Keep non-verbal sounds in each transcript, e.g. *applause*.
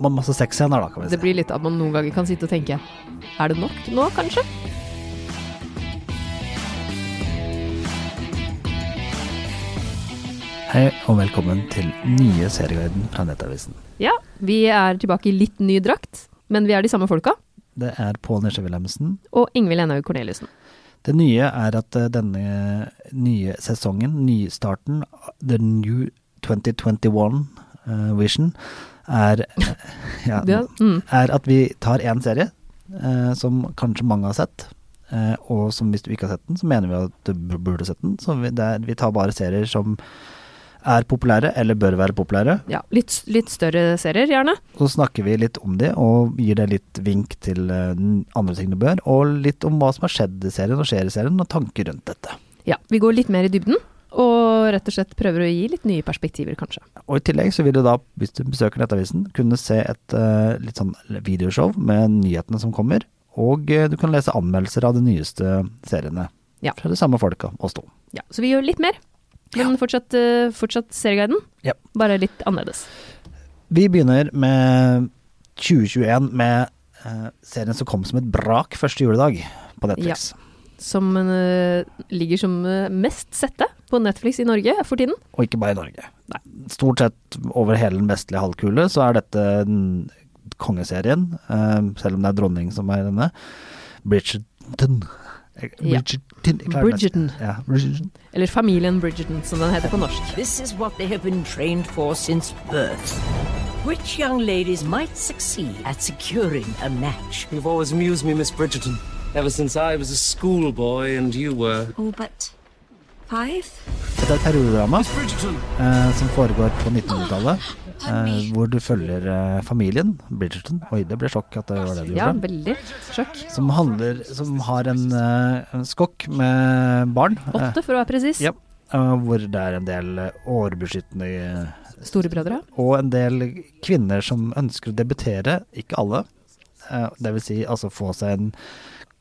ma- masse sexscener, da, kan vi Det blir litt at man noen ganger kan sitte og tenke Er det nok nå, kanskje? Hei og velkommen til nye serieguiden fra Nettavisen. Ja, vi er tilbake i litt ny drakt, men vi er de samme folka. Det er Pål Nisje Wilhelmsen. Og Ingvild Enhaug Corneliussen. Det nye er at eh, denne nye sesongen, nystarten, the new 2021 eh, vision, er, *laughs* ja, mm. er at vi tar én serie eh, som kanskje mange har sett. eh, og som hvis du ikke har sett den, så mener vi at du burde sett den. Så vi, det er, vi tar bare serier som er populære, eller bør være populære. ja litt, litt større serier, gjerne. Så snakker vi litt om de, og gir deg litt vink til eh, andre ting du bør. Og litt om hva som har skjedd i serien og skjer i serien, og tanker rundt dette. Ja, vi går litt mer i dybden, og rett og slett prøver å gi litt nye perspektiver, kanskje. Og i tillegg så vil du da, hvis du besøker Nettavisen, kunne se et uh, litt sånn videoshow med nyhetene som kommer. Og uh, du kan lese anmeldelser av de nyeste seriene. Ja. Fra de samme folka, oss to. Ja, så vi gjør litt mer, men fortsatt, uh, fortsatt serieguiden. Ja. Bare litt annerledes. Vi begynner med 2021 med serien som kom som et brak første juledag på Netflix. Som eh, ligger som eh, mest sette på Netflix i Norge for tiden. Og ikke bare i Norge. Stort sett over hele den vestlige halvkule så er dette den kongeserien, eh, selv om det er dronning som er denne. Bridgerton. Bridgerton. Ja. Bridgerton. Ja, Bridgerton. Eller Familien Bridgerton, som den heter på norsk. This is what they have been trained for since birth. Which young ladies might succeed at securing a match? You've always amused me, Miss Bridgerton. Ever since I was a schoolboy and you were. Oh, but five? Dette er et periodedrama eh, som foregår på 1900-tallet. *gasps* Eh, hvor du følger eh, familien Bridgerton. Oi, det ble sjokk at det var det du Ja, gjorde. veldig. Sjokk. Som, handler, som har en, eh, en skokk med barn. eh, Åtte, for å være presis. Ja, eh, hvor det er en del årbeskyttende årebeskyttende Storebrødre. og en del kvinner som ønsker å debutere, ikke alle. Eh, Det vil si altså få seg en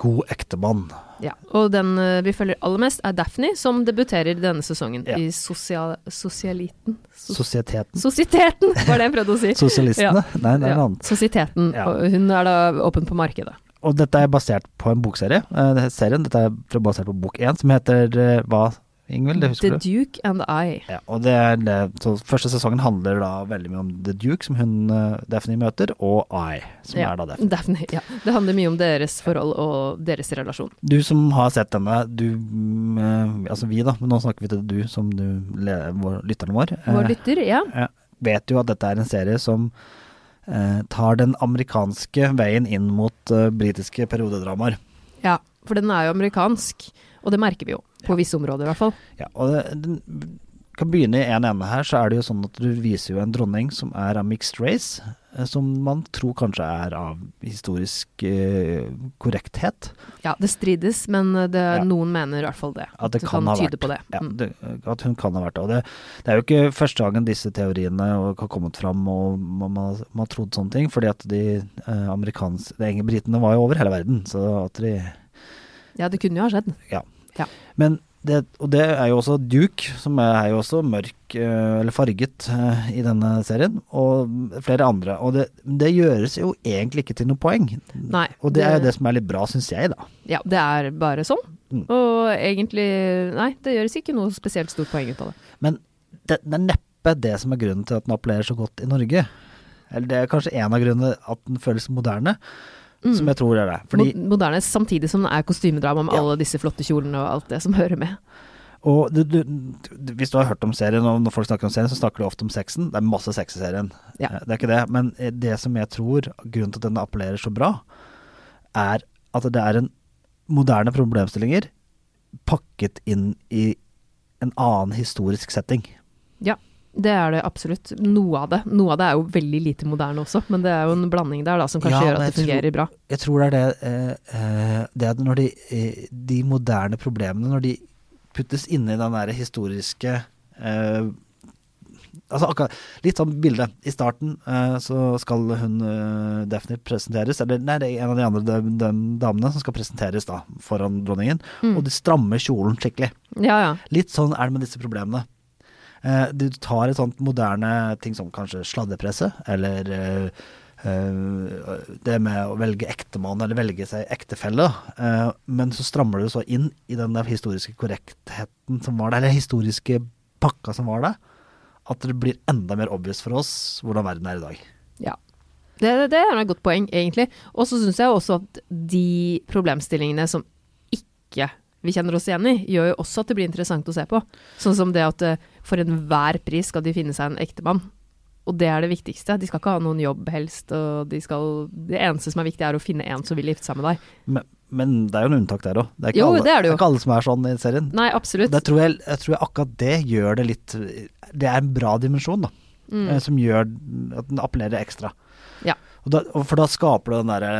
god ektemann. Ja. Og den eh, vi følger aller mest, er Daphne, som debuterer denne sesongen Ja. i sosial, Sosialiten. so Sosieteten. Sosieteten, var det jeg prøvde å si. *laughs* Sosialistene? Nei, det er Ja, annet. Sosieteten. Ja. Og hun er da åpen på markedet. Og dette er basert på en bokserie. Eh, serien, dette er basert på bok én, som heter eh, hva, Ingvild? Det husker The du? Duke and I. Ja, og det er det. Så første sesongen handler da veldig mye om The Duke, som hun uh, Daphne møter, og I, som Ja, er da Daphne. Daphne. Ja. Det handler mye om deres forhold og deres relasjon. Du som har sett denne, du eh, Altså vi, da, men nå snakker vi til du som du, vår, lytteren vår. Vår eh, lytter, ja. vet jo at dette er en serie som tar den amerikanske veien inn mot britiske periodedramaer. ja. For den er jo amerikansk, og det merker vi jo. På visse områder, i hvert fall. Ja, og det, den kan begynne i en ende her, så er det jo sånn at du viser jo en dronning som er av mixed race, eh, som man tror kanskje er av historisk eh, korrekthet. Ja, det strides, men det, Ja. noen mener i hvert fall det. At det kan ha tyde vært. på det. Ja, Mm. det, at hun kan ha vært det. Og det, det er jo ikke første gangen disse teoriene har kommet fram og man, man, man har trodd sånne ting, fordi at de eh, amerikanske britene var jo over hele verden, så at de Ja, det kunne jo ha skjedd. Ja. Ja. Men det, og det er jo også Duke, som er jo også mørk, eh, eller farget, eh, i denne serien, og flere andre. Og det, det gjøres jo egentlig ikke til noe poeng. Nei, Og det er jo det- det som er litt bra, syns jeg, da. Ja, det er bare sånn. Mm. Og egentlig Nei, det gjøres ikke noe spesielt stort poeng ut av det. Men det, det er neppe det som er grunnen til at den appellerer så godt i Norge. Eller det er kanskje en av grunnene at den føles moderne, som jeg tror er det. Fordi Moderne samtidig som det er kostymedrama med Ja. alle disse flotte kjolene og alt det som hører med. Og du, du, du, hvis du har hørt om serien, og når folk snakker om serien, så snakker de ofte om sexen. Det er masse sex i serien. Ja. Eh, Det er ikke det. Men eh, det som jeg tror, grunnen til at den appellerer så bra, er at det er en moderne problemstillinger pakket inn i en annen historisk setting. Ja, det er det absolutt. Noe av det. Noe av det er jo veldig lite moderne også, men det er jo en blanding der da som kanskje Ja, gjør at det fungerer tror- bra. Jeg tror det er det, eh, eh, det at når de, eh, de moderne problemene, når de puttes inn i den der historiske eh, Altså akkurat Litt sånn bilde. I starten eh, så skal hun eh, Daphne presenteres, eller nei, det er en av de andre de, de damene som skal presenteres da foran dronningen, og de strammer kjolen skikkelig. Ja, ja. Litt sånn er det med disse problemene. Eh, du tar et sånt moderne ting som kanskje sladdepresse, eller eh, eh, det med å velge ektemann eller velge seg ektefelle. men så strammer du så inn i den der historiske korrektheten som var der, eller historiske pakka som var der, at det blir enda mer obvious for oss hvordan verden er i dag. Ja. Det, det er et godt poeng, egentlig. Og så syns jeg også at de problemstillingene som ikke vi kjenner oss igjen i, gjør jo også at det blir interessant å se på. Sånn som det at eh, for enhver pris skal de finne seg en ektemann. Og det er det viktigste. De skal ikke ha noen jobb, helst. Og de skal, det eneste som er viktig, er å finne en som vil gifte seg med deg. Men, men det er jo en unntak der òg. Det, Jo, det er ikke alle som er sånn i serien. Nei, absolutt. Det tror jeg, jeg tror akkurat det gjør det litt Det er en bra dimensjon, da. Mm. eh, Som gjør at den appellerer ekstra. Ja. Og da, for da skaper du den derre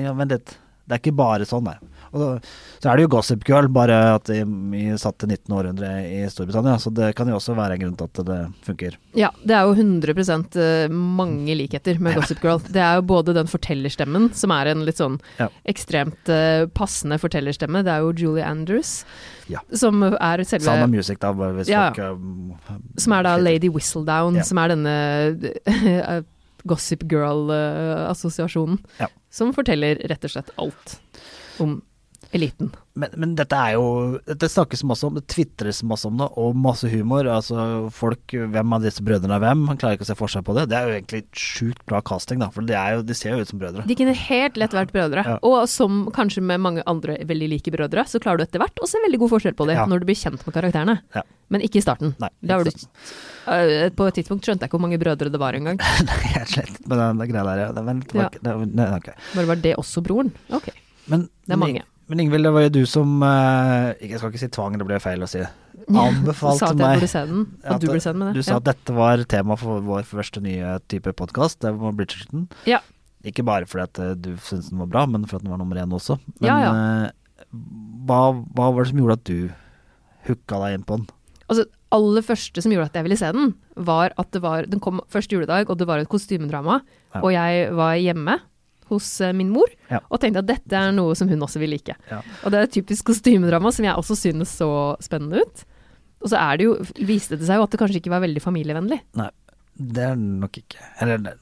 Ja, vent litt. Det er ikke bare sånn, nei. Og så er det jo Gossip Girl, bare at de, vi satt til 19. århundre i Storbritannia. Så det kan jo også være en grunn til at det funker. Ja, det er jo 100 eh, mange likheter med Gossip Girl. Det er jo både den fortellerstemmen, som er en litt sånn Ja. ekstremt eh, passende fortellerstemme. Det er jo Julie Andrews, Ja. som er selve Sound of Music, da, hvis folk um, Som er da Lady Whistledown, som er denne Gossip Girl-assosiasjonen. Ja. Som forteller rett og slett alt om eliten. Men, men dette er jo Dette snakkes masse om, det tvitres masse om det, og masse humor. Altså folk Hvem av disse brødrene er hvem? Han klarer ikke å se forskjell på det. Det er jo egentlig sjukt bra casting, da, for de, jo, de ser jo ut som brødre. De kunne helt lett vært brødre. Ja. Og som kanskje med mange andre veldig like brødre, så klarer du etter hvert å se veldig god forskjell på det Ja. når du blir kjent med karakterene. Ja. Men ikke i starten. Nei, ikke du, Øh, på et tidspunkt skjønte jeg ikke hvor mange brødre det var engang. *laughs* Nei, jeg slett. litt med den greia der, ja. Det, vent, Ja. det, nei, ok. Bare var det også broren? Ok. Men, Det er mange. Men Ingvild, det var jo du som eh, Jeg skal ikke si tvang, det ble feil å si. *laughs* Anbefalte Sa at jeg meg burde se den, *laughs* og at, du burde se den med det. Du sa at dette var tema for vår første nye type podkast, det var Bridgerton. Ja. Ikke bare fordi at eh, du syntes den var bra, men fordi den var nummer én også. Men Ja, ja. eh, hva, hva var det som gjorde at du hooka deg inn på den? Altså, aller første som gjorde at jeg ville se den, var at det var Den kom første juledag, og det var et kostymedrama. Ja. Og jeg var hjemme hos eh, min mor Ja. og tenkte at dette er noe som hun også vil like. Ja. Og det er et typisk kostymedrama som jeg også synes så spennende ut. Og så er det jo, viste det seg jo at det kanskje ikke var veldig familievennlig. Nei, det er nok ikke Eller det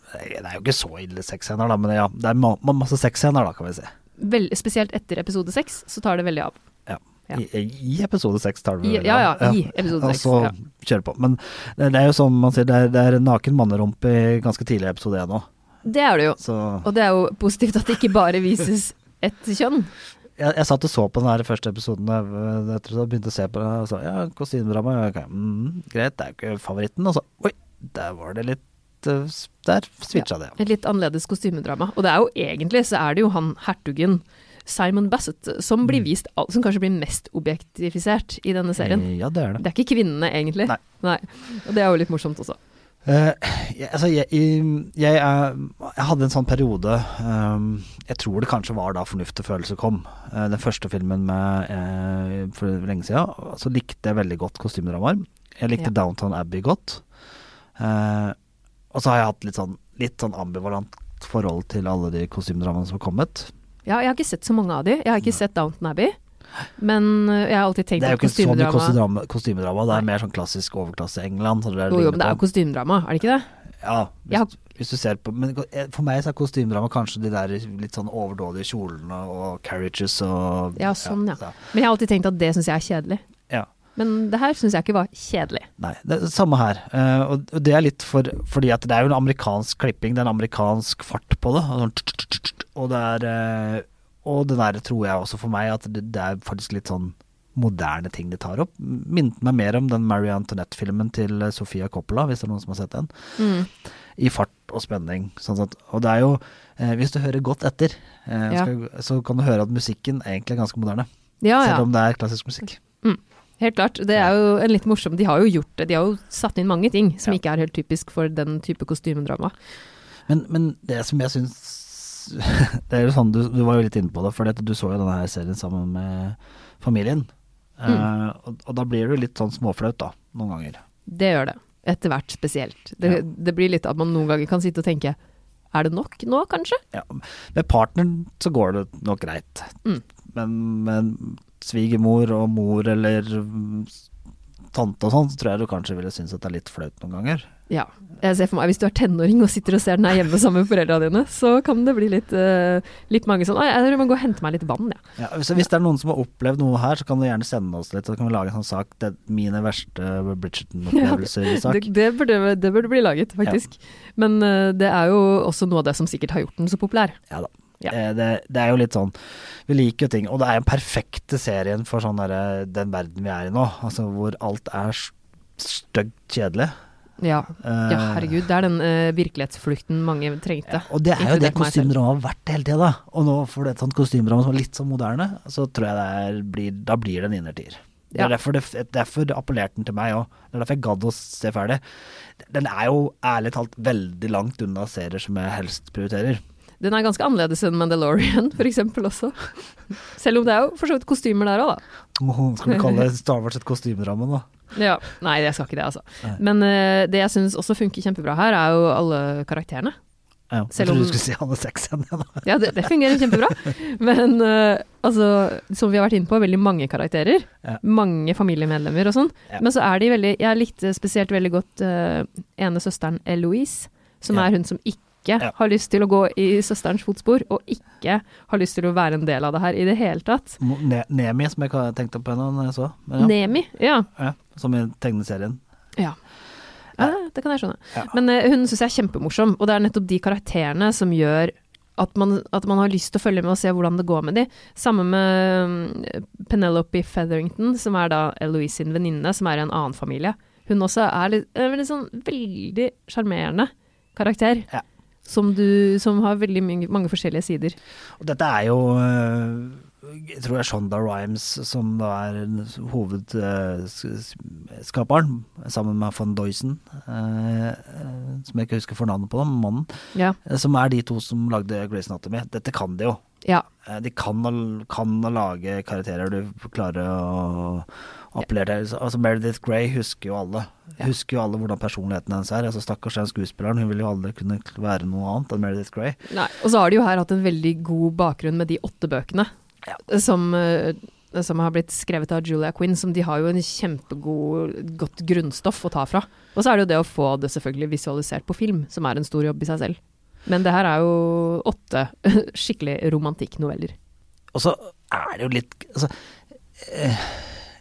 er jo ikke så ille sexscener, da, men ja, det er ma masse sexscener, da, kan vi si. Vel, spesielt etter episode seks, så tar det veldig av. Ja. Ja. I, I episode seks tar det veldig vel ja, ja, i episode Og så Ja. kjører på. Men det, det er jo som man sier, det er, det er naken mannerumpe i ganske tidlig episode én òg. Det er det jo. Så Og det er jo positivt at det ikke bare vises *laughs* ett kjønn. jeg, jeg satt og så på den her første episoden jeg etter at jeg begynte å se på det, og så ja, kostymedrama, Okay. mm, greit, det er jo ikke favoritten. Og så oi, der var det litt uh, Der switcha det. Et litt annerledes kostymedrama. Og det er jo egentlig så er det jo han hertugen Simon Bassett som blir Mm. vist, som kanskje blir mest objektifisert i denne serien. Eh, Ja, det er det. Det er ikke kvinnene, egentlig. Nei. Og det er jo litt morsomt også. Eh, jeg, altså, jeg, jeg, jeg, hadde en sånn periode um, Jeg tror det kanskje var da Fornuft og følelse kom. Uh, den første filmen med uh, for lenge siden. Så likte jeg veldig godt kostymedramaer. Jeg likte Ja. Downtown Abbey godt. Og så har jeg hatt litt sånn, litt sånn ambivalent forhold til alle de kostymedramaene som har kommet. Ja, jeg har ikke sett så mange av de. Jeg har ikke sett Downton Abbey. Men øh, jeg har alltid tenkt Det er jo ikke så mye kostymedrama kostymedrama, kostymedrama. Det er mer sånn klassisk overklasse England. så det er Jo, jo, men det er jo kostymedrama, er det ikke det? Ja, hvis, har- hvis du ser på Men for meg så er kostymedrama kanskje de der litt sånn overdådige kjolene og carriages og Ja, sånn, ja. ja. Men jeg har alltid tenkt at det syns jeg er kjedelig. ja. Men det her syns jeg ikke var kjedelig. Nei, det er det samme her. Eh, og, det er litt for Fordi at det er jo en amerikansk klipping, det er en amerikansk fart på det. Og, sånn det er eh, Og det der tror jeg også for meg at det, det er faktisk litt sånn moderne ting de tar opp. Minnet meg mer om den Marie Antoinette-filmen til eh, Sofia Coppola, hvis det er noen som har sett den. Mm. i fart og spenning. Sånn at, og det er jo, eh, hvis du hører godt etter, eh, Ja. skal, så kan du høre at musikken egentlig er ganske moderne. Ja, ja. Selv om det er klassisk musikk. Helt klart. Det er jo en litt morsom De har jo gjort det. De har jo satt inn mange ting som Ja. ikke er helt typisk for den type kostymedrama. Men, men det som jeg syns *laughs* Det er jo sånn, du, du var jo litt inne på det, for du så jo denne her serien sammen med familien. Mm. Uh, og, og da blir du litt sånn småflaut, da, noen ganger. Det gjør det. Etter hvert spesielt. Det, Ja. det blir litt at man noen ganger kan sitte og tenke Er det nok nå, kanskje? Ja, med partneren så går det nok greit. Mm. Men med svigermor og mor eller tante og sånn, så tror jeg du kanskje ville synes at det er litt flaut noen ganger. Ja. Jeg ser for meg, Hvis du er tenåring og sitter og ser den her hjemme sammen med foreldrene dine, så kan det bli litt, uh, litt mange sånn «Oi, Jeg tror jeg må gå og hente meg litt vann, jeg. Ja, hvis, hvis det er noen som har opplevd noe her, så kan du gjerne sende oss litt, så kan vi lage en sånn sak. Det er mine verste Bridgerton-opplevelser-sak. *laughs* Det, det, burde, det burde bli laget, faktisk. Men uh, det er jo også noe av det som sikkert har gjort den så populær. Ja da. Ja. Eh, Det, det er jo litt sånn Vi liker jo ting, og det er den perfekte serien for sånn der, den verden vi er i nå, altså hvor alt er stygt kjedelig. Ja. Eh, ja, herregud. Det er den uh, virkelighetsflukten mange trengte. Ja, og det er jo det Inkludert meg selv. kostymedrama har vært hele tida, da. Og nå får du et sånt kostymedrama som er litt sånn moderne, så tror jeg det er, blir, da blir det en innertier. Det Ja. er derfor, det, derfor appellerte den til meg òg. Det er derfor jeg gadd å se ferdig. Den er jo ærlig talt veldig langt unna serier som jeg helst prioriterer. Den er ganske annerledes enn Mandalorian, eksempel også. *laughs* Selv om det er jo for så vidt kostymer der òg, da. Oh, Skal vi kalle Star Wars et kostymedrama, da? Ja. Nei, jeg skal ikke det, altså. Nei. Men uh, det jeg syns også funker kjempebra her, er jo alle karakterene. Ja, jeg Selv trodde du skulle si alle seks igjen. ja, det, det fungerer kjempebra. Men uh, altså, som vi har vært inne på, veldig mange karakterer. Ja. Mange familiemedlemmer og sånn. Ja. Men så er de veldig Jeg likte spesielt veldig godt uh, ene søsteren Eloise, som er hun som ikke har lyst til å gå i søsterens fotspor, og ikke har lyst til å være en del av det her i det hele tatt. Ne Nemi, som jeg tenkte på henne når jeg så. Ja, Nemi, ja. Som i tegneserien. Ja. ja det kan jeg skjønne. Ja. Men uh, hun syns jeg er kjempemorsom, og det er nettopp de karakterene som gjør at man, at man har lyst til å følge med og se hvordan det går med de. Samme med mm, Penelope Featherington, som er da Eloise sin venninne, som er i en annen familie. Hun også er litt, er veldig sånn veldig sjarmerende karakter. Ja. Som, du, som har veldig mange, mange forskjellige sider. Og dette er jo øh, Jeg tror det er Shonda Rhimes som da er hovedskaperen, sammen med von Doysen, øh, øh, som jeg ikke husker fornavnet på, da, mannen. Ja. eh, Som er de to som lagde Grace Anatomy. Dette kan de jo. ja. Eh, De kan kan å lage karakterer du klarer å appellere til. Altså Meredith Grey husker jo alle. Ja. Husker jo alle hvordan personligheten hennes er. Altså Stakkars den skuespilleren, hun vil jo aldri kunne være noe annet enn Meredith Grey. Nei. Og så har de jo her hatt en veldig god bakgrunn med de åtte bøkene Som, eh, som har blitt skrevet av Julia Quinn, som de har jo en kjempegodt grunnstoff å ta fra. Og så er det jo det å få det selvfølgelig visualisert på film, som er en stor jobb i seg selv. Men det her er jo åtte *laughs* skikkelig romantikknoveller. Og så er det jo litt altså, eh,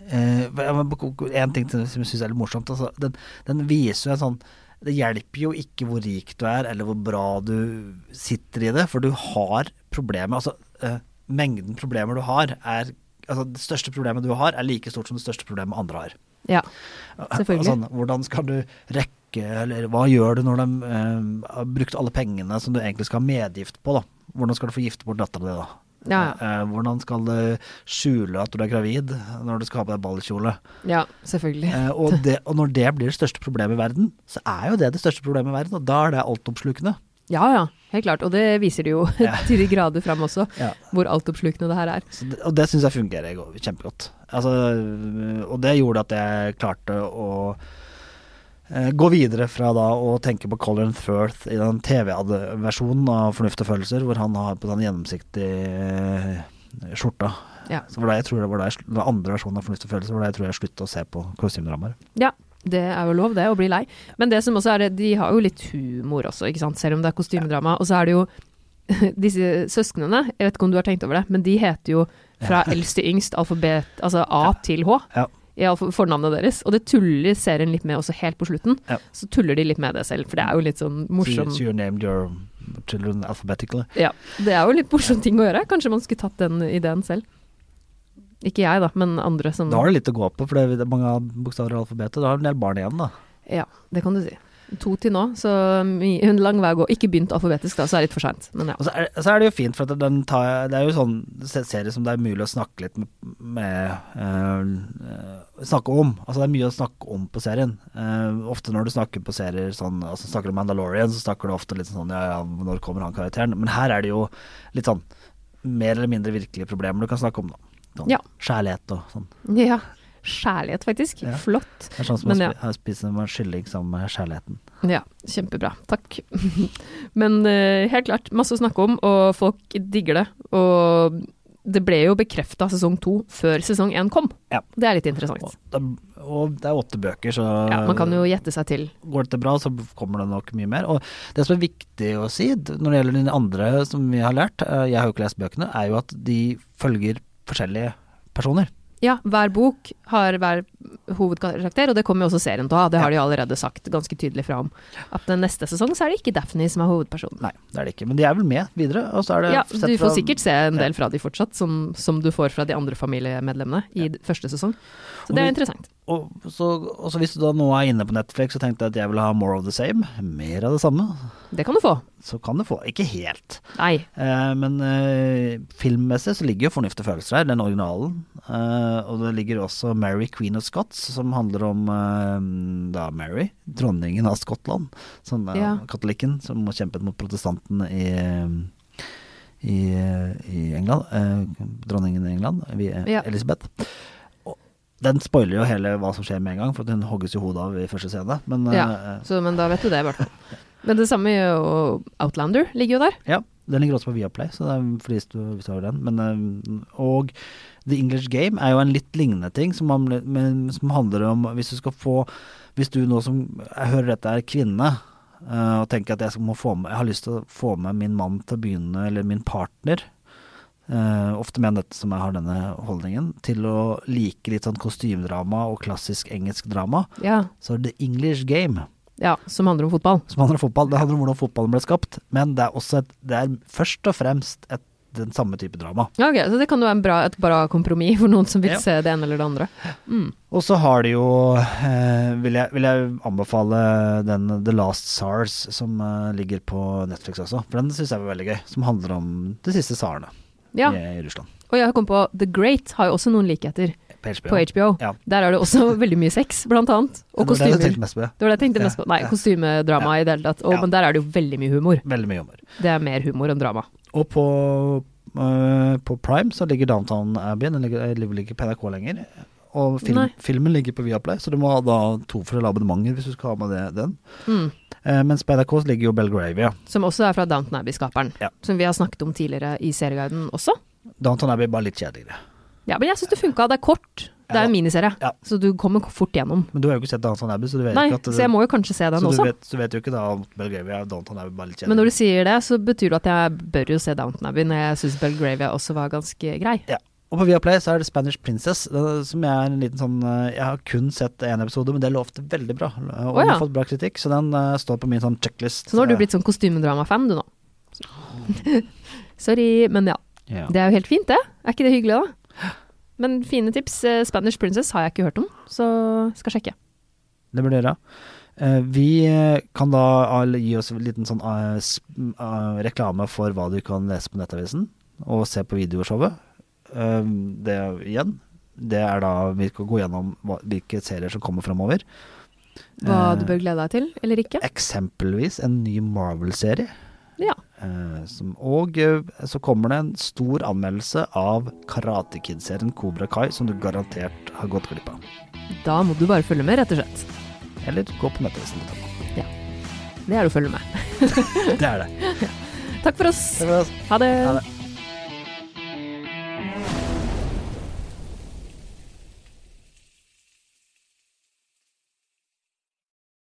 eh, En ting som jeg syns er litt morsomt. Altså, den, den viser jo en sånn Det hjelper jo ikke hvor rik du er, eller hvor bra du sitter i det, for du har problemer Altså, eh, mengden problemer du har, er Altså, det største problemet du har, er like stort som det største problemet andre har. Ja, Selvfølgelig. Sånn, hvordan skal du rekke, eller hva gjør du når de eh, har brukt alle pengene som du egentlig skal ha medgift på, da? Hvordan skal du få gifte bort dattera di, da? ja, Eh, hvordan skal du skjule at du er gravid når du skal ha på deg ballkjole? ja selvfølgelig. Eh, og, det, og når det blir det største problemet i verden, så er jo det det største problemet i verden, og da er det altoppslukende. Ja ja, helt klart. Og det viser det jo Ja. *laughs* til de grader fram også, Ja. hvor altoppslukende det her er. Det, og det syns jeg fungerer go- kjempegodt. Altså, og det gjorde at jeg klarte å eh, gå videre fra da å tenke på Colin Firth i den TV-versjonen av Fornuft og følelser, hvor han har på den gjennomsiktige eh, skjorta. Ja. Så var det jeg tror det var da den andre versjonen av Fornuft og følelser, var da jeg tror jeg sluttet å se på kostymedramaer. Ja, det er jo lov det, å bli lei. Men det som også er det, de har jo litt humor også, ikke sant, selv om det er kostymedrama. Og så er det jo *laughs* disse søsknene, jeg vet ikke om du har tenkt over det, men de heter jo fra eldst til yngst alfabet, altså A til H. Ja. I fornavnet deres. Og det tuller serien litt med også helt på slutten. Så tuller de litt med det selv, for det er jo litt sånn morsom So, so you named your children alphabetically. Ja, det er jo litt morsom ting å gjøre. Kanskje man skulle tatt den ideen selv. Ikke jeg, da, men andre som Da har du litt å gå på, for det er mange bokstaver i alfabetet. Da har du en del barn igjen, da. Ja, det kan du si. To til nå, så en lang vei å gå. Ikke begynt alfabetisk, da, så er det litt for seint. Ja. Så så er det jo fint, for at den tar, det er jo sånn serie som det er mulig å snakke litt med, med eh, Snakke om. Altså det er mye å snakke om på serien. Uh, ofte når du snakker på serier sånn Altså snakker du om Mandalorian, så snakker du ofte litt sånn ja ja, når kommer han karakteren? Men her er det jo litt sånn mer eller mindre virkelige problemer du kan snakke om, da. Sånn, Ja. Kjærlighet og sånn. ja. Kjærlighet, faktisk. Ja. Flott. Det er sånn som Men å spise med kylling sammen med kjærligheten. Ja, kjempebra. Takk. *laughs* Men uh, helt klart, masse å snakke om, og folk digger det. Og det ble jo bekrefta sesong to før sesong én kom. Ja. Det er litt interessant. Og det, og det er åtte bøker, så Ja, man kan jo gjette seg til. går dette bra, så kommer det nok mye mer. Og det som er viktig å si når det gjelder de andre som vi har lært, eh, jeg har jo ikke lest bøkene, er jo at de følger forskjellige personer. Ja, hver bok har hver hovedkarakter, og det kommer jo også serien til å ha. Det har de allerede sagt ganske tydelig fra om. At neste sesong så er det ikke Daphne som er hovedpersonen. Nei, det er det ikke. Men de er vel med videre. Og så er det Ja, du får fra- sikkert se en del fra de fortsatt, som, som du får fra de andre familiemedlemmene i ja. første sesong. Så det er interessant. Og så, og så hvis du da nå er inne på Netflix og tenkte at jeg vil ha more of the same, mer av det samme, Det kan du få. så kan du få. Ikke helt. Nei. Eh, men eh, filmmessig så ligger jo Fornuft og følelser her, den originalen. Eh, og det ligger også Mary Queen of Scots, som handler om eh, da Mary, dronningen av Skottland. Sånn, eh, Ja. Katolikken som kjempet mot protestantene i, i, i England. Eh, dronningen i England. Elisabeth. Den spoiler jo hele hva som skjer med en gang, for hun hogges jo hodet av i første scene. Men Ja, uh, så, men da vet du det, i hvert fall. Men det samme gjør jo Outlander, ligger jo der. Ja, den ligger også på Viaplay, så det er fordi du, hvis du har den. Men, eh, og The English Game er jo en litt lignende ting, som, man, men, som handler om hvis du skal få Hvis du nå som jeg hører dette er kvinne, eh, og tenker at jeg, med, jeg har lyst til å få med min mann til å begynne, eller min partner eh, ofte menn som jeg har denne holdningen, til å like litt sånn kostymedrama og klassisk engelsk drama, Ja, så The English Game ja som handler om fotball. som handler om fotball. Det handler om hvordan fotballen ble skapt, men det er også et, det er først og fremst et, den samme type drama. Ja, ok, Så det kan jo være en bra, et bra kompromiss for noen som vil Ja. se det ene eller det andre. Mm. Og så har de jo, eh, vil, jeg, vil jeg anbefale den The Last SARS, som eh, ligger på Netflix også. For den syns jeg var veldig gøy. Som handler om de siste tsarene Ja, i, Russland. og jeg kom på The Great har jo også noen likheter På HBO. på HBO. Ja. Der er det også *laughs* veldig mye sex, blant annet. Og kostymer. Det var det jeg tenkte mest på. Nei, kostymedrama i det hele tatt. Og. Men der er det jo veldig mye humor. Veldig mye humor. Det er mer humor enn drama. Og på, uh, på Prime så ligger Downtown Abbey. Den ligger, ligger ikke på NRK lenger. Og film, filmen ligger på Viaplay, så du må ha da to forskjellige abonnementer hvis du skal ha med det, den. Mm. Eh, mens på NRK ligger jo Belgravia. Som også er fra Downton Abbey-skaperen. Ja. Som vi har snakket om tidligere i Serieguiden også. Downton Abbey er bare litt kjedeligere. Ja, men jeg syns det funka. Det er kort. Det er en miniserie, Ja. så du kommer fort gjennom. Men du har jo ikke sett Downton Abbey, så du vet Nei, ikke at Nei, så jeg må jo kanskje se den så også. du vet, så vet du ikke da om Belgravia og Downton Abbey bare litt kjedelig. Men når du sier det, så betyr det at jeg bør jo se Downton Abbey når jeg syns Belgravia også var ganske grei. ja. Og på Viaplay så er det Spanish Princess, som jeg er en liten sånn eh, Jeg har kun sett én episode, men det lovte veldig bra. Og oh, ja. har fått bra kritikk, så den uh, står på min sånn checklist. Så nå har du blitt sånn kostymedrama-fan, du nå. *laughs* Sorry, men ja. ja. Det er jo helt fint, det. Er ikke det hyggelig, da? Men fine tips. Eh, Spanish Princess har jeg ikke hørt om, så skal sjekke. Det burde dere. Eh, vi eh, kan da gi oss en liten sånn eh, eh, reklame for hva du kan lese på Nettavisen, og se på videoshowet. Eh, det igjen, det er da vi skal gå gjennom hva, hvilke serier som kommer framover. Hva Eh, du bør glede deg til, eller ikke. Eksempelvis en ny Marvel-serie. Ja. Eh, som, og eh, så kommer det en stor anmeldelse av Karate Kid-serien Kobra Kai, som du garantert har gått glipp av. Da må du bare følge med, rett og slett. Eller gå på Nettavisen. Det er å følge med. *laughs* Det er det. *laughs* Takk for oss. Takk for oss. Ha det. ha det.